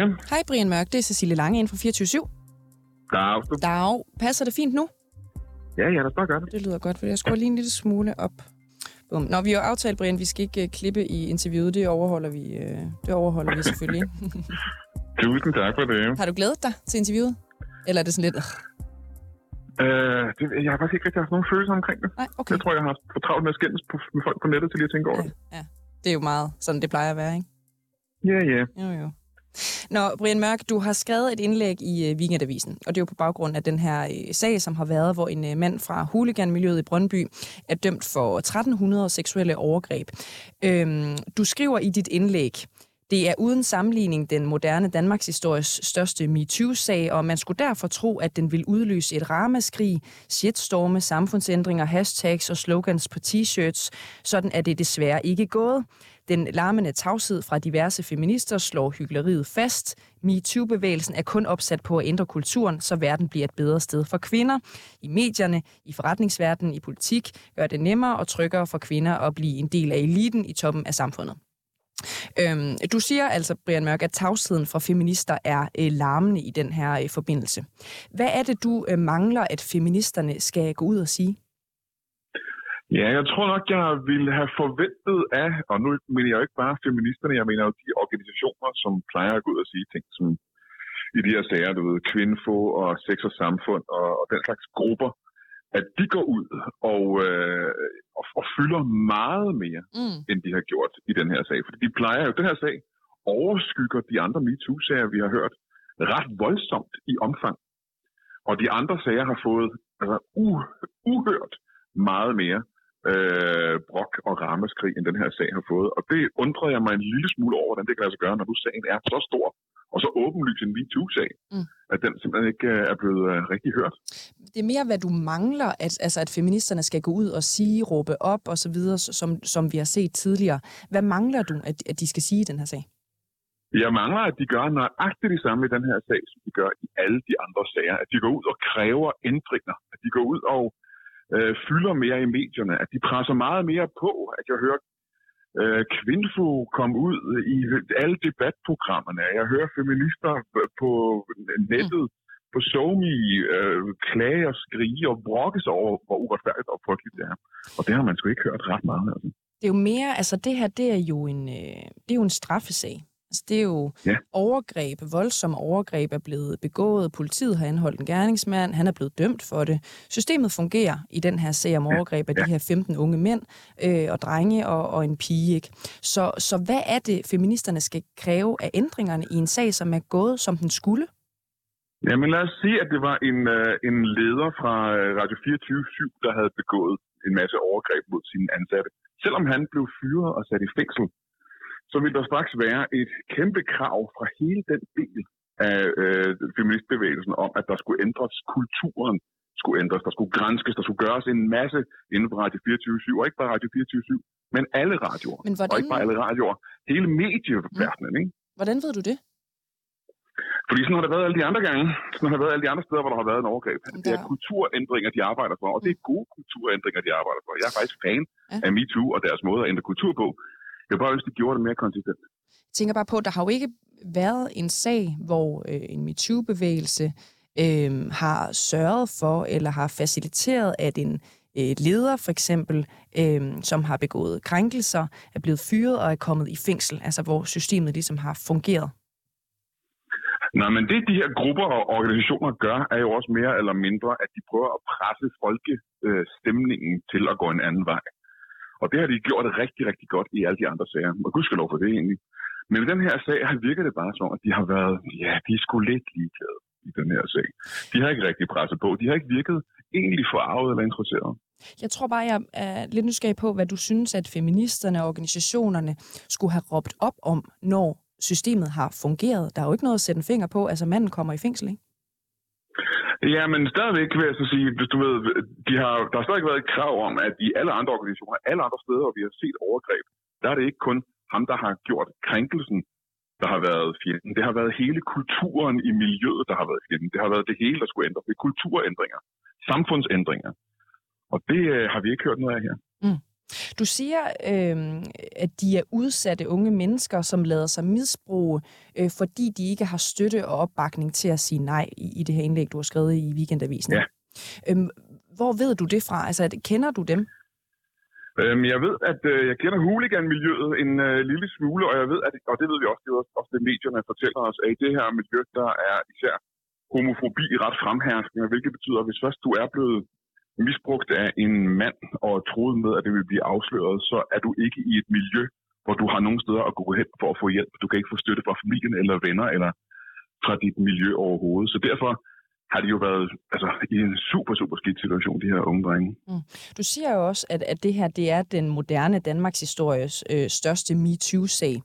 Brian. Hej Brian Mørk, det er Cecilie Lange inden fra 24 Dag. Dag. Passer det fint nu? Ja, ja, os bare gøre det. Det lyder godt, for jeg skruer lige en lille smule op. Bum. Nå, vi har jo aftalt, Brian, vi skal ikke uh, klippe i interviewet. Det overholder vi, uh, det overholder vi selvfølgelig. Tusind tak for det. har du glædet dig til interviewet? Eller er det sådan lidt... Uh, det jeg har faktisk ikke rigtig haft nogen følelser omkring det. Nej, okay. Jeg tror, jeg har haft for travlt med at skændes på, med folk på nettet til lige at tænke over ja, det. ja. Det er jo meget sådan, det plejer at være, ikke? Ja, ja. Jo, jo. Nå, Brian Mørk, du har skrevet et indlæg i øh, Weekendavisen, og det er jo på baggrund af den her øh, sag, som har været, hvor en øh, mand fra huliganmiljøet i Brøndby er dømt for 1300 seksuelle overgreb. Øhm, du skriver i dit indlæg, det er uden sammenligning den moderne Danmarks histories største MeToo-sag, og man skulle derfor tro, at den vil udløse et ramaskrig, shitstorme, samfundsændringer, hashtags og slogans på t-shirts. Sådan er det desværre ikke gået. Den larmende tavshed fra diverse feminister slår hyggeleriet fast. MeToo-bevægelsen er kun opsat på at ændre kulturen, så verden bliver et bedre sted for kvinder. I medierne, i forretningsverdenen, i politik gør det nemmere og tryggere for kvinder at blive en del af eliten i toppen af samfundet. Øhm, du siger altså, Brian Mørk, at tavsheden fra feminister er øh, larmende i den her øh, forbindelse. Hvad er det, du øh, mangler, at feministerne skal gå ud og sige? Ja, jeg tror nok, jeg ville have forventet af, og nu mener jeg jo ikke bare feministerne, jeg mener jo de organisationer, som plejer at gå ud og sige ting som i de her sager, du ved, kvindefo og sex og samfund og, og den slags grupper, at de går ud og, øh, og, og fylder meget mere, mm. end de har gjort i den her sag. Fordi de plejer jo, den her sag overskygger de andre MeToo-sager, vi har hørt, ret voldsomt i omfang. Og de andre sager har fået altså, uh, uhørt meget mere øh, brok og rammeskrig, end den her sag har fået. Og det undrer jeg mig en lille smule over, hvordan det kan lade sig gøre, når nu sagen er så stor og så åbenlyst en MeToo-sag, mm. at den simpelthen ikke øh, er blevet uh, rigtig hørt. Det er mere, hvad du mangler, at, altså, at feministerne skal gå ud og sige, råbe op og så videre, som, som vi har set tidligere. Hvad mangler du, at, at de skal sige i den her sag? Jeg mangler, at de gør nøjagtigt det samme i den her sag, som de gør i alle de andre sager. At de går ud og kræver ændringer. At de går ud og øh, Øh, fylder mere i medierne. At de presser meget mere på. At jeg hører øh, Kvinfo komme ud i alle debatprogrammerne. Jeg hører feminister på nettet, mm. på SoMe, øh, klage og skrige og brokke sig over, hvor uretfærdigt og frygteligt det er. Og det har man sgu ikke hørt ret meget af. Altså. Det er jo mere, altså det her, det er jo en, øh, det er jo en straffesag. Altså, det er jo ja. overgreb, voldsomme overgreb er blevet begået. Politiet har anholdt en gerningsmand. Han er blevet dømt for det. Systemet fungerer i den her sag om overgreb af ja. de her 15 unge mænd øh, og drenge og, og en pige. Ikke? Så, så hvad er det, feministerne skal kræve af ændringerne i en sag, som er gået, som den skulle? Jamen lad os sige, at det var en, øh, en leder fra øh, Radio 24 der havde begået en masse overgreb mod sine ansatte. Selvom han blev fyret og sat i fængsel, så vil der straks være et kæmpe krav fra hele den del af øh, feministbevægelsen om, at der skulle ændres kulturen skulle ændres, der skulle grænskes, der skulle gøres en masse inden for Radio 24 og ikke bare Radio 24 men alle radioer, men hvordan... og ikke bare alle radioer. Hele medieverdenen, mm. ikke? Hvordan ved du det? Fordi sådan har det været alle de andre gange. Sådan har det været alle de andre steder, hvor der har været en overgreb. Der... Det er kulturændringer, de arbejder for, og det er gode kulturændringer, de arbejder for. Jeg er faktisk fan ja. af MeToo og deres måde at ændre kultur på. Jeg bare ønske, de gjorde det mere konsistent. Jeg tænker bare på, at der har jo ikke været en sag, hvor øh, en MeToo-bevægelse øh, har sørget for eller har faciliteret, at en øh, leder for eksempel, øh, som har begået krænkelser, er blevet fyret og er kommet i fængsel, altså hvor systemet ligesom har fungeret. Nej, men det de her grupper og organisationer gør, er jo også mere eller mindre, at de prøver at presse folkestemningen øh, til at gå en anden vej. Og det har de gjort rigtig, rigtig godt i alle de andre sager. Og gudskelov for det egentlig. Men i den her sag har virker det bare som, at de har været, ja, de er sgu lidt ligeglade i den her sag. De har ikke rigtig presset på. De har ikke virket egentlig forarvet eller interesseret. Jeg tror bare, jeg er lidt nysgerrig på, hvad du synes, at feministerne og organisationerne skulle have råbt op om, når systemet har fungeret. Der er jo ikke noget at sætte en finger på. Altså, manden kommer i fængsel, ikke? Ja, men stadigvæk vil jeg så sige, hvis du ved, de har, der har stadig været et krav om, at i alle andre organisationer, alle andre steder, hvor vi har set overgreb, der er det ikke kun ham, der har gjort krænkelsen, der har været fjenden. Det har været hele kulturen i miljøet, der har været fjenden. Det har været det hele, der skulle ændres. Det er kulturændringer, samfundsændringer. Og det øh, har vi ikke hørt noget af her. Mm. Du siger, øh, at de er udsatte unge mennesker, som lader sig misbruge, øh, fordi de ikke har støtte og opbakning til at sige nej i, i det her indlæg, du har skrevet i Weekendavisen. Ja. Øhm, hvor ved du det fra? Altså, kender du dem? Øhm, jeg ved, at øh, jeg kender hooligan-miljøet en øh, lille smule, og jeg ved, at, og det ved vi også, det er også det medierne fortæller os, at i det her miljø, der er især homofobi ret fremherskende, hvilket betyder, at hvis først du er blevet misbrugt af en mand og troet med, at det vil blive afsløret, så er du ikke i et miljø, hvor du har nogen steder at gå hen for at få hjælp. Du kan ikke få støtte fra familien eller venner eller fra dit miljø overhovedet. Så derfor har de jo været altså, i en super, super skidt situation, de her unge drenge. Mm. Du siger jo også, at, at det her det er den moderne Danmarks histories øh, største MeToo-sag.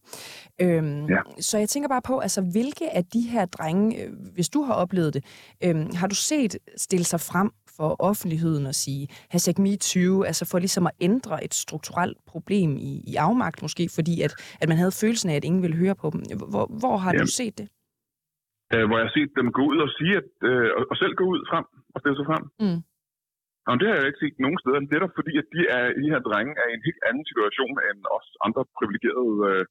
Øhm, ja. Så jeg tænker bare på, altså, hvilke af de her drenge, øh, hvis du har oplevet det, øh, har du set stille sig frem for offentligheden og sige hashtag MeToo, altså for ligesom at ændre et strukturelt problem i, i afmagt måske, fordi at, at man havde følelsen af, at ingen ville høre på dem. Hvor, hvor har Jamen. du set det? øh, hvor jeg har set dem gå ud og sige, at, øh, og selv gå ud frem og stille sig frem. Mm. Og det har jeg ikke set nogen steder. Det er fordi, at de, er, de her drenge er i en helt anden situation end os andre privilegerede, øh,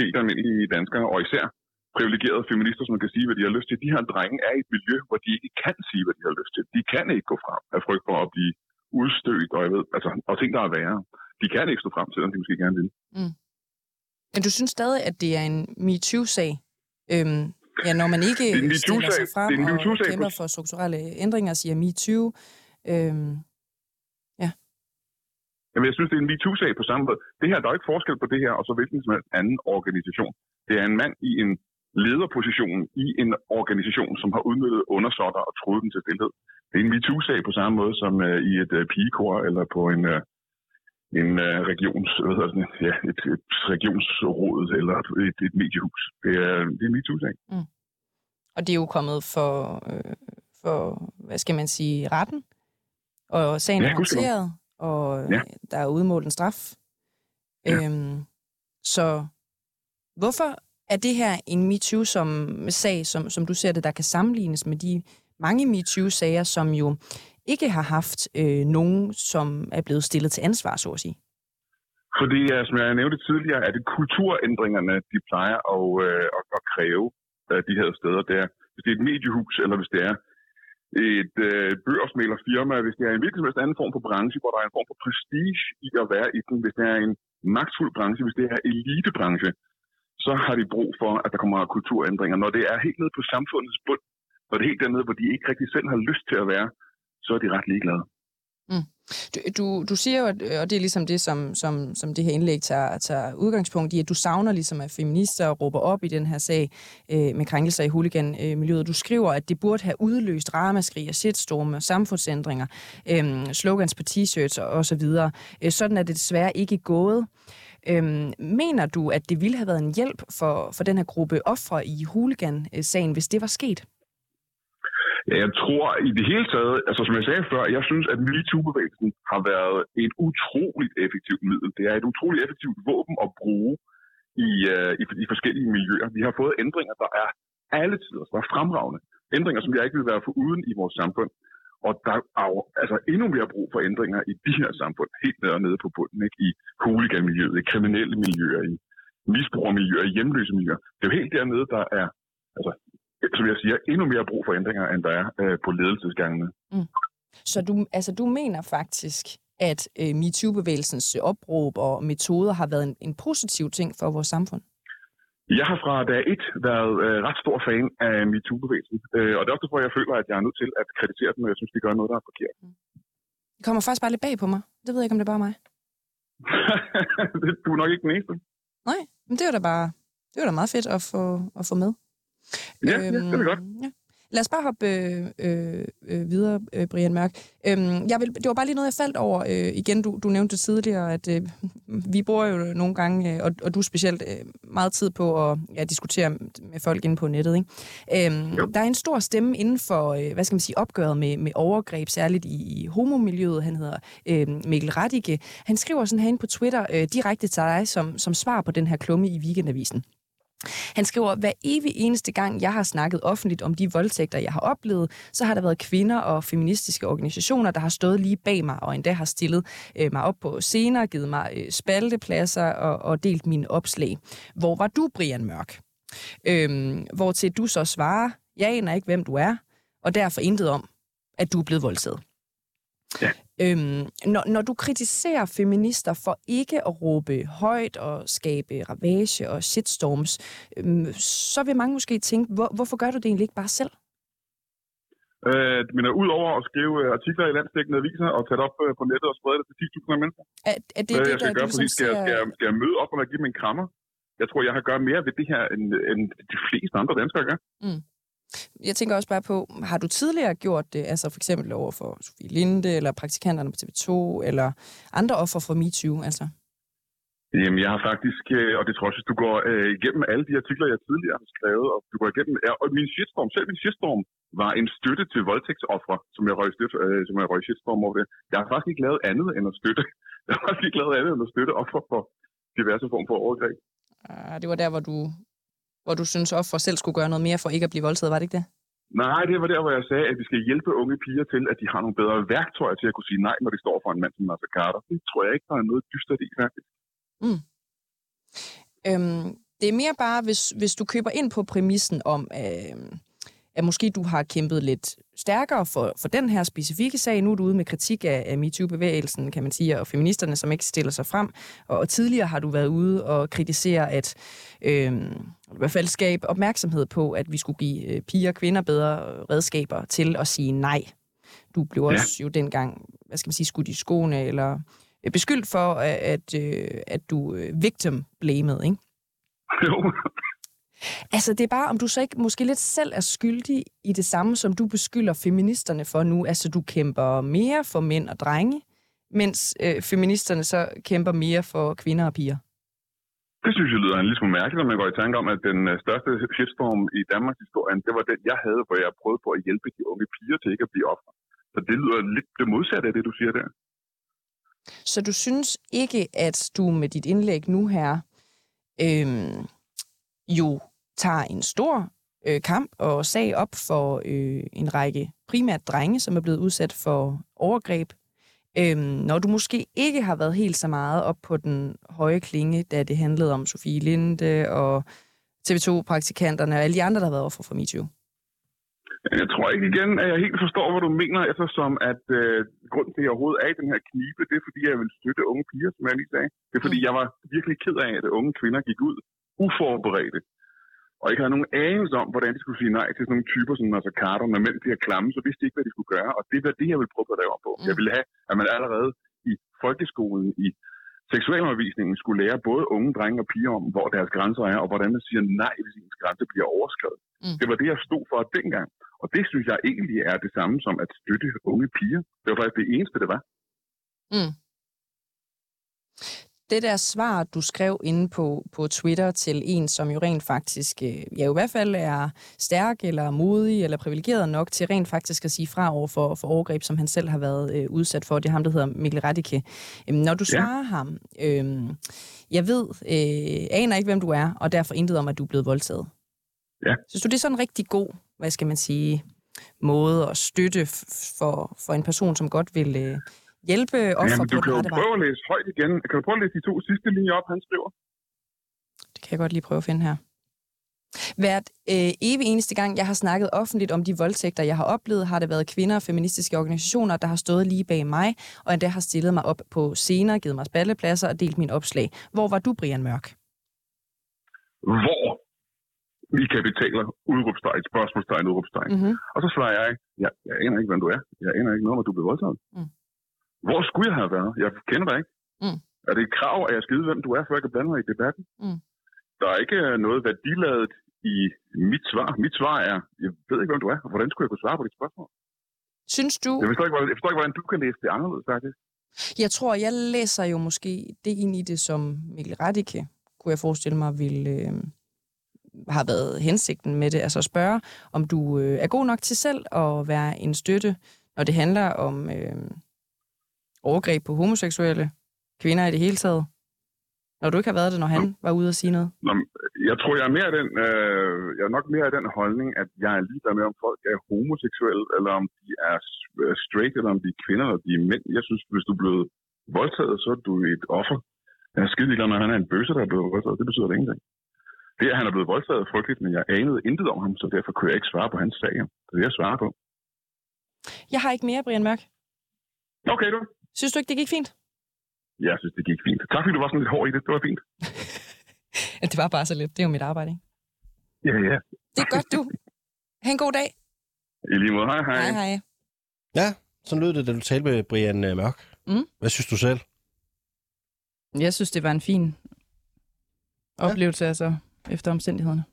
helt almindelige danskere, og især privilegerede feminister, som kan sige, hvad de har lyst til. De her drenge er i et miljø, hvor de ikke kan sige, hvad de har lyst til. De kan ikke gå frem af frygt for at blive udstødt, og, jeg ved, altså, og ting, der er værre. De kan ikke stå frem, selvom de måske gerne vil. Mm. Men du synes stadig, at det er en MeToo-sag? Øhm, Ja, når man ikke stiller sig frem og kæmper for strukturelle ændringer, siger MeToo. Øhm, ja. Jamen, jeg synes, det er en MeToo-sag på samme måde. Det her, der er ikke forskel på det her, og så hvilken som helst anden organisation. Det er en mand i en lederposition i en organisation, som har udnyttet undersåtter og troet den til stillhed. Det er en MeToo-sag på samme måde som uh, i et uh, pigekor eller på en, uh, en uh, regions, hvad hedder det, ja, et, et regionsråd eller et, et mediehus. Det er, det er en MeToo-sag. Mm. Og det er jo kommet for, øh, for, hvad skal man sige, retten, og sagen ja, er håndteret, og ja. der er udmålt en straf. Ja. Øhm, så hvorfor er det her en MeToo-sag, som, som du ser det, der kan sammenlignes med de mange MeToo-sager, som jo ikke har haft øh, nogen, som er blevet stillet til ansvar, så at sige? Fordi, ja, som jeg nævnte tidligere, er det kulturændringerne, de plejer at, øh, at, at kræve af de her steder der. Hvis det er et mediehus, eller hvis det er et øh, børsmælerfirma, hvis det er en hvilken som helst anden form for branche, hvor der er en form for prestige i at være i den, hvis det er en magtfuld branche, hvis det er elitebranche, så har de brug for, at der kommer kulturændringer. Når det er helt nede på samfundets bund, når det er helt dernede, hvor de ikke rigtig selv har lyst til at være, så er de ret ligeglade. Mm. Du, du, du siger jo, og det er ligesom det, som, som, som det her indlæg tager, tager udgangspunkt i, at du savner ligesom, at feminister råber op i den her sag øh, med krænkelser i huliganmiljøet. Du skriver, at det burde have udløst ramaskrig og shitstorme, samfundsændringer, øh, slogans på t-shirts og, og så videre. Øh, sådan er det desværre ikke gået. Øhm, mener du, at det ville have været en hjælp for, for den her gruppe ofre i huligan-sagen, hvis det var sket? Ja, jeg tror i det hele taget, altså som jeg sagde før, jeg synes, at MeToo-bevægelsen har været et utroligt effektivt middel. Det er et utroligt effektivt våben at bruge i, uh, i, i forskellige miljøer. Vi har fået ændringer, der er alle tider, der er fremragende. Ændringer, som jeg ikke vil være for uden i vores samfund. Og der er jo altså endnu mere brug for ændringer i de her samfund, helt nede og nede på bunden, ikke? i huliganmiljøet, i kriminelle miljøer, i misbrugermiljøer, i hjemløse miljøer. Det er jo helt dernede, der er altså, som jeg siger, endnu mere brug for ændringer, end der er øh, på ledelsesgangene. Mm. Så du, altså, du mener faktisk, at øh, MeToo-bevægelsens opråb og metoder har været en, en positiv ting for vores samfund? Jeg har fra dag et været øh, ret stor fan af MeToo-bevægelsen, øh, og det er også derfor, jeg føler, at jeg er nødt til at kreditere dem, og jeg synes, de gør noget, der er forkert. Mm. Det kommer faktisk bare lidt bag på mig. Det ved jeg ikke, om det er bare mig. du er nok ikke den eneste. Nej, men det er da bare det er da meget fedt at få, at få med. Ja, øhm, ja, det er godt. Ja. Lad os bare hoppe øh, øh, videre, øh, Brian Mørk. Øhm, jeg vil, det var bare lige noget, jeg faldt over. Øh, igen, du, du nævnte tidligere, at øh, vi bruger jo nogle gange, øh, og, og du specielt, øh, meget tid på at ja, diskutere med folk inde på nettet. Ikke? Øhm, der er en stor stemme inden for, øh, hvad skal man sige, opgøret med, med overgreb, særligt i, i homomiljøet. Han hedder øh, Mikkel Radike. Han skriver sådan herinde på Twitter øh, direkte til dig som, som svar på den her klumme i Weekendavisen. Han skriver, hver evig eneste gang, jeg har snakket offentligt om de voldtægter, jeg har oplevet, så har der været kvinder og feministiske organisationer, der har stået lige bag mig og endda har stillet øh, mig op på scener, givet mig øh, spaltepladser og, og delt mine opslag. Hvor var du, Brian Mørk? Øhm, hvor til du så svarer, jeg aner ikke, hvem du er, og derfor intet om, at du er blevet voldtaget. Ja. Øhm, når, når du kritiserer feminister for ikke at råbe højt og skabe ravage og shitstorms, øhm, så vil mange måske tænke, hvor, hvorfor gør du det egentlig ikke bare selv? Øh, men ud over at skrive øh, artikler i landstækkende aviser og tage det op øh, på nettet og sprede det til 10.000 mennesker. Er, er det, det, jeg skal der, gøre, fordi skal, ser... skal, jeg, skal jeg møde op og give min krammer? Jeg tror, jeg har gjort mere ved det her, end, end de fleste andre danskere gør. Mm. Jeg tænker også bare på, har du tidligere gjort det, altså for eksempel over for Sofie Linde, eller praktikanterne på TV2, eller andre offer for MeToo, altså? Jamen, jeg har faktisk, øh, og det tror jeg, hvis du går øh, igennem alle de artikler, jeg tidligere har skrevet, og du går igennem, og min shitstorm, selv min shitstorm, var en støtte til voldtægtsoffre, som jeg røg, støtte, øh, som jeg røg shitstorm over det. Jeg har faktisk ikke lavet andet end at støtte. Jeg har faktisk ikke lavet andet end at støtte offer for diverse former for overgreb. Uh, det var der, hvor du hvor du synes offer selv skulle gøre noget mere for ikke at blive voldtaget, var det ikke det? Nej, det var der, hvor jeg sagde, at vi skal hjælpe unge piger til, at de har nogle bedre værktøjer til at kunne sige nej, når de står for en mand som Nasser Carter. Det tror jeg ikke, der er noget dystert i, faktisk. Mm. Øhm, det er mere bare, hvis, hvis du køber ind på præmissen om, øh, at måske du har kæmpet lidt stærkere for, for den her specifikke sag. Nu er du ude med kritik af, af MeToo-bevægelsen, kan man sige, og feministerne, som ikke stiller sig frem. Og, og tidligere har du været ude og kritisere, at øh, i hvert fald skabe opmærksomhed på, at vi skulle give øh, piger og kvinder bedre redskaber til at sige nej. Du blev ja. også jo dengang, hvad skal man sige, skudt i skoene, eller øh, beskyldt for, at, at, øh, at du øh, victim blamede, ikke? Jo. Altså, det er bare, om du så ikke måske lidt selv er skyldig i det samme, som du beskylder feministerne for nu. Altså, du kæmper mere for mænd og drenge, mens øh, feministerne så kæmper mere for kvinder og piger. Det synes jeg lyder en lille smule mærkeligt, når man går i tanke om, at den øh, største shitstorm i Danmarks historie, det var den, jeg havde, hvor jeg prøvede på at hjælpe de unge piger til ikke at blive ofre. Så det lyder lidt det modsatte af det, du siger der. Så du synes ikke, at du med dit indlæg nu her øh, jo tager en stor øh, kamp og sag op for øh, en række primært drenge, som er blevet udsat for overgreb, Øhm, når du måske ikke har været helt så meget op på den høje klinge, da det handlede om Sofie Linde og TV2-praktikanterne og alle de andre, der har været offer for MeToo? Jeg tror ikke igen, at jeg helt forstår, hvad du mener, eftersom at øh, grunden til, at jeg overhovedet er i den her knibe, det er, fordi jeg vil støtte unge piger, som jeg lige sagde. Det er, fordi mm. jeg var virkelig ked af, at unge kvinder gik ud uforberedte og ikke havde nogen anelse om, hvordan de skulle sige nej til sådan nogle typer som altså Carter, når mænd bliver klamme, så vidste de ikke, hvad de skulle gøre. Og det var det, jeg ville prøve at lave på. Mm. Jeg ville have, at man allerede i folkeskolen, i seksualundervisningen, skulle lære både unge drenge og piger om, hvor deres grænser er, og hvordan man siger nej, hvis ens grænse bliver overskrevet. Mm. Det var det, jeg stod for dengang. Og det synes jeg egentlig er det samme som at støtte unge piger. Det var faktisk det eneste, det var. Mm det der svar, du skrev inde på, på Twitter til en, som jo rent faktisk, øh, ja i hvert fald er stærk eller modig eller privilegeret nok til rent faktisk at sige fra over for, for overgreb, som han selv har været øh, udsat for. Det er ham, der hedder Mikkel Radike. Øhm, når du svarer ja. ham, øh, jeg ved, øh, aner ikke, hvem du er, og derfor intet om, at du er blevet voldtaget. Ja. Synes du, det er sådan en rigtig god, hvad skal man sige, måde at støtte for, for en person, som godt vil... Øh, hjælpe offer Jamen, du kan jo prøve at læse højt igen. Kan du prøve at læse de to sidste linjer op, han skriver? Det kan jeg godt lige prøve at finde her. Hvert øh, evig eneste gang, jeg har snakket offentligt om de voldtægter, jeg har oplevet, har det været kvinder og feministiske organisationer, der har stået lige bag mig, og endda har stillet mig op på scener, givet mig spallepladser og delt min opslag. Hvor var du, Brian Mørk? Hvor? Vi kapitaler, udråbstegn, spørgsmålstegn, udråbstegn. Mm-hmm. Og så svarer jeg, ja, jeg aner ikke, hvem du er. Jeg aner ikke noget om, at du blev voldtaget. Mm. Hvor skulle jeg have været? Jeg kender dig ikke. Mm. Er det et krav, at jeg skal vide, hvem du er, før jeg kan blande mig i debatten? Mm. Der er ikke noget værdiladet i mit svar. Mit svar er, jeg ved ikke, hvem du er, og hvordan skulle jeg kunne svare på dit spørgsmål? Synes du... Jeg forstår ikke, jeg forstår ikke hvordan du kan læse det anderledes, faktisk. Jeg tror, jeg læser jo måske det ind i det, som Mikkel Radike, kunne jeg forestille mig, ville, øh, har været hensigten med det. Altså at spørge, om du øh, er god nok til selv at være en støtte, når det handler om... Øh, overgreb på homoseksuelle, kvinder i det hele taget, når du ikke har været det, når han var ude og sige noget? Nå, jeg tror, jeg er, mere den, øh, jeg er nok mere af den holdning, at jeg er ligeglad med, om folk er homoseksuelle, eller om de er øh, straight, eller om de er kvinder, eller de er mænd. Jeg synes, hvis du er blevet voldtaget, så er du et offer. Jeg er skide ligeglad med, at han er en bøsse, der er blevet voldtaget. Det betyder det ingenting. Det, at han er blevet voldtaget, er frygteligt, men jeg anede intet om ham, så derfor kunne jeg ikke svare på hans sag. Det er det, jeg svarer på. Jeg har ikke mere, Brian Mørk. Okay, du. Synes du ikke, det gik fint? Jeg synes, det gik fint. Tak fordi du var sådan lidt hård i det. Det var fint. Ja, det var bare så lidt. Det er jo mit arbejde, ikke? Ja, ja. Det er godt, du. Ha' en god dag. I lige måde. Hej, hej. Hej, hej. Ja, sådan lød det, da du talte med Brian øh, Mørk. Mm. Hvad synes du selv? Jeg synes, det var en fin oplevelse, ja. altså, efter omstændighederne.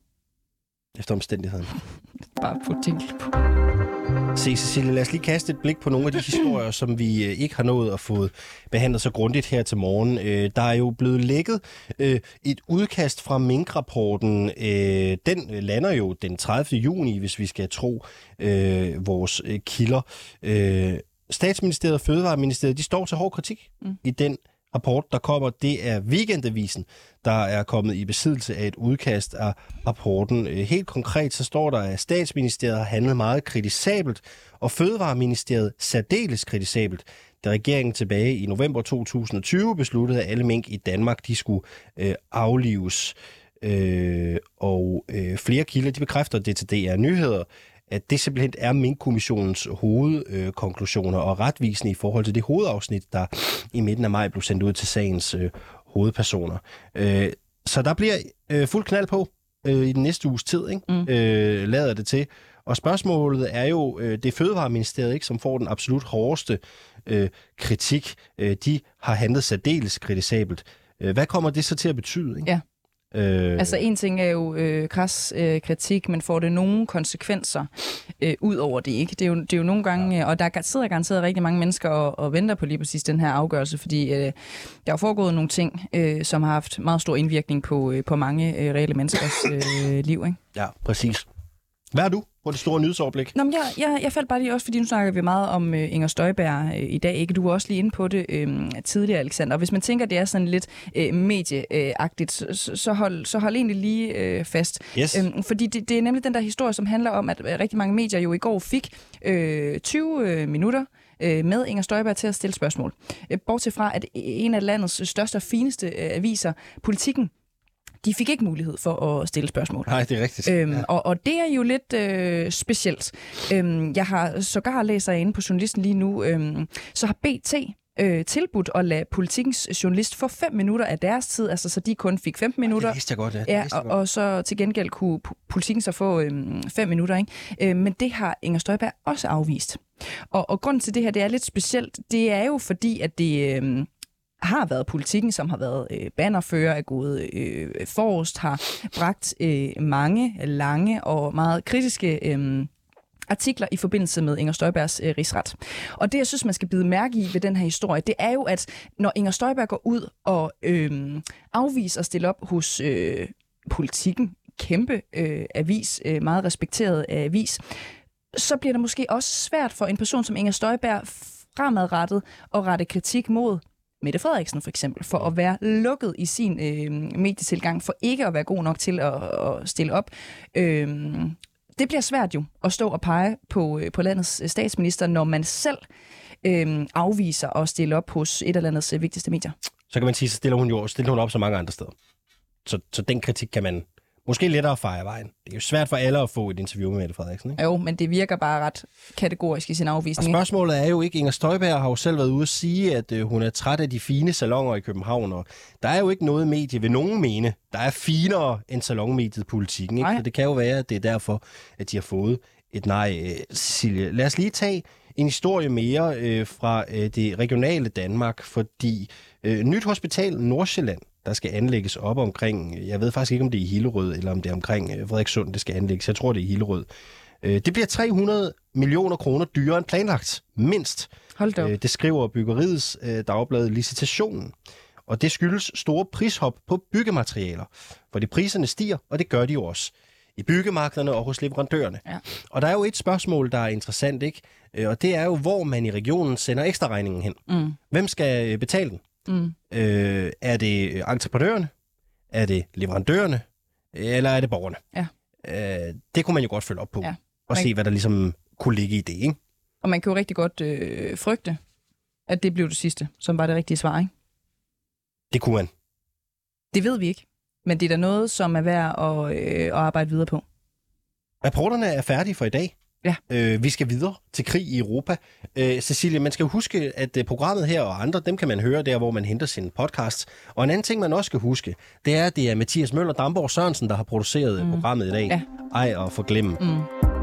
Efter omstændighederne. Bare på ting på. Se, Cecilie, lad os lige kaste et blik på nogle af de historier, som vi øh, ikke har nået at få behandlet så grundigt her til morgen. Øh, der er jo blevet lækket øh, et udkast fra Mink-rapporten. Den lander jo den 30. juni, hvis vi skal tro vores kilder. Statsministeriet og Fødevareministeriet, de står til hård kritik mm. i den rapport, der kommer. Det er Weekendavisen, der er kommet i besiddelse af et udkast af rapporten. Øh, helt konkret så står der, at statsministeriet har handlet meget kritisabelt, og Fødevareministeriet særdeles kritisabelt, da regeringen tilbage i november 2020 besluttede, at alle mink i Danmark de skulle øh, aflives. Øh, og øh, flere kilder de bekræfter det til DR Nyheder, at det simpelthen er Mink-kommissionens hovedkonklusioner og retvisende i forhold til det hovedafsnit, der i midten af maj blev sendt ud til sagens øh, hovedpersoner. Øh, så der bliver øh, fuld knald på øh, i den næste uges tid, ikke? Mm. Øh, lader det til. Og spørgsmålet er jo, øh, det er Fødevareministeriet, ikke, som får den absolut hårdeste øh, kritik. Øh, de har handlet særdeles kritisabelt. Øh, hvad kommer det så til at betyde? Ikke? Ja. Øh, Altså en ting er jo øh, kras øh, kritik, men får det nogle konsekvenser øh, ud over det, ikke? Det er jo, det er jo nogle gange, ja. og der sidder garanteret rigtig mange mennesker og, og venter på lige præcis den her afgørelse, fordi øh, der er foregået nogle ting, øh, som har haft meget stor indvirkning på, øh, på mange øh, reelle menneskers øh, liv, ikke? Ja, præcis. Hvad er du på det store nyhedsoverblik? Nå, men jeg, jeg, jeg faldt bare lige også, fordi nu snakker vi meget om øh, Inger Støjberg øh, i dag. Ikke? Du var også lige inde på det øh, tidligere, Alexander. Og hvis man tænker, det er sådan lidt øh, medieagtigt, så, så, hold, så hold egentlig lige øh, fast. Yes. Øhm, fordi det, det er nemlig den der historie, som handler om, at øh, rigtig mange medier jo i går fik øh, 20 øh, minutter øh, med Inger Støjberg til at stille spørgsmål. Øh, bortset fra, at en af landets største og fineste øh, aviser, Politikken, de fik ikke mulighed for at stille spørgsmål. Nej, det er rigtigt. Øhm, ja. og, og det er jo lidt øh, specielt. Øhm, jeg har sågar læser jeg inde på journalisten lige nu, øhm, så har BT øh, tilbudt at lade politikens journalist få 5 minutter af deres tid, altså så de kun fik 15 minutter. Det jeg godt, ja. Det Ja, og, godt. og så til gengæld kunne politikken så få øhm, fem minutter. Ikke? Øh, men det har Inger Støjberg også afvist. Og, og grunden til det her, det er lidt specielt, det er jo fordi, at det øhm, har været politikken, som har været øh, bannerfører er gode øh, forrest, har bragt øh, mange lange og meget kritiske øh, artikler i forbindelse med Inger Støjbergs øh, rigsret. Og det, jeg synes, man skal bide mærke i ved den her historie, det er jo, at når Inger Støjberg går ud og øh, afviser at stille op hos øh, politikken, kæmpe øh, avis, øh, meget respekteret øh, avis, så bliver det måske også svært for en person som Inger Støjberg fremadrettet at rette kritik mod Mette Frederiksen for eksempel, for at være lukket i sin øh, medietilgang, for ikke at være god nok til at, at stille op. Øh, det bliver svært jo at stå og pege på, øh, på landets statsminister, når man selv øh, afviser at stille op hos et eller andet øh, vigtigste medier. Så kan man sige, så stiller hun jo stiller hun op så mange andre steder. Så, så den kritik kan man måske lettere fejre af vejen. Det er jo svært for alle at få et interview med Mette Frederiksen, ikke? Jo, men det virker bare ret kategorisk i sin Og afvisning. ikke? spørgsmålet er jo ikke, Inger Støjberg har jo selv været ude at sige, at øh, hun er træt af de fine salonger i København, og der er jo ikke noget medie, vil nogen mene, der er finere end salonmediet politikken, ikke? Nej. Så det kan jo være, at det er derfor, at de har fået et nej. Øh, Cecilie, lad os lige tage en historie mere øh, fra øh, det regionale Danmark, fordi øh, Nyt Hospital Nordsjælland, der skal anlægges op omkring, jeg ved faktisk ikke, om det er i Hillerød, eller om det er omkring øh, Frederikssund, det skal anlægges. Jeg tror, det er i Hillerød. Øh, det bliver 300 millioner kroner dyrere end planlagt, mindst. Hold da op. Øh, det skriver byggeriets dagblad Licitationen. Og det skyldes store prishop på byggematerialer. Fordi priserne stiger, og det gør de jo også i byggemarkederne og hos leverandørerne. Ja. Og der er jo et spørgsmål, der er interessant, ikke? Og det er jo, hvor man i regionen sender ekstra regningen hen. Mm. Hvem skal betale den? Mm. Øh, er det entreprenørerne? Er det leverandørerne? Eller er det borgerne? Ja. Øh, det kunne man jo godt følge op på. Ja. Og se, hvad der ligesom kunne ligge i det, ikke? Og man kan jo rigtig godt øh, frygte, at det blev det sidste, som var det rigtige svar, ikke? Det kunne man. Det ved vi ikke. Men det er da noget, som er værd at, øh, at arbejde videre på. Rapporterne er færdige for i dag. Ja. Øh, vi skal videre til krig i Europa. Øh, Cecilie, man skal jo huske, at øh, programmet her og andre, dem kan man høre der, hvor man henter sine podcasts. Og en anden ting, man også skal huske, det er, at det er Mathias Møller Damborg Sørensen, der har produceret mm. Mm. programmet i dag. Ja. Ej og forglemme. Mm.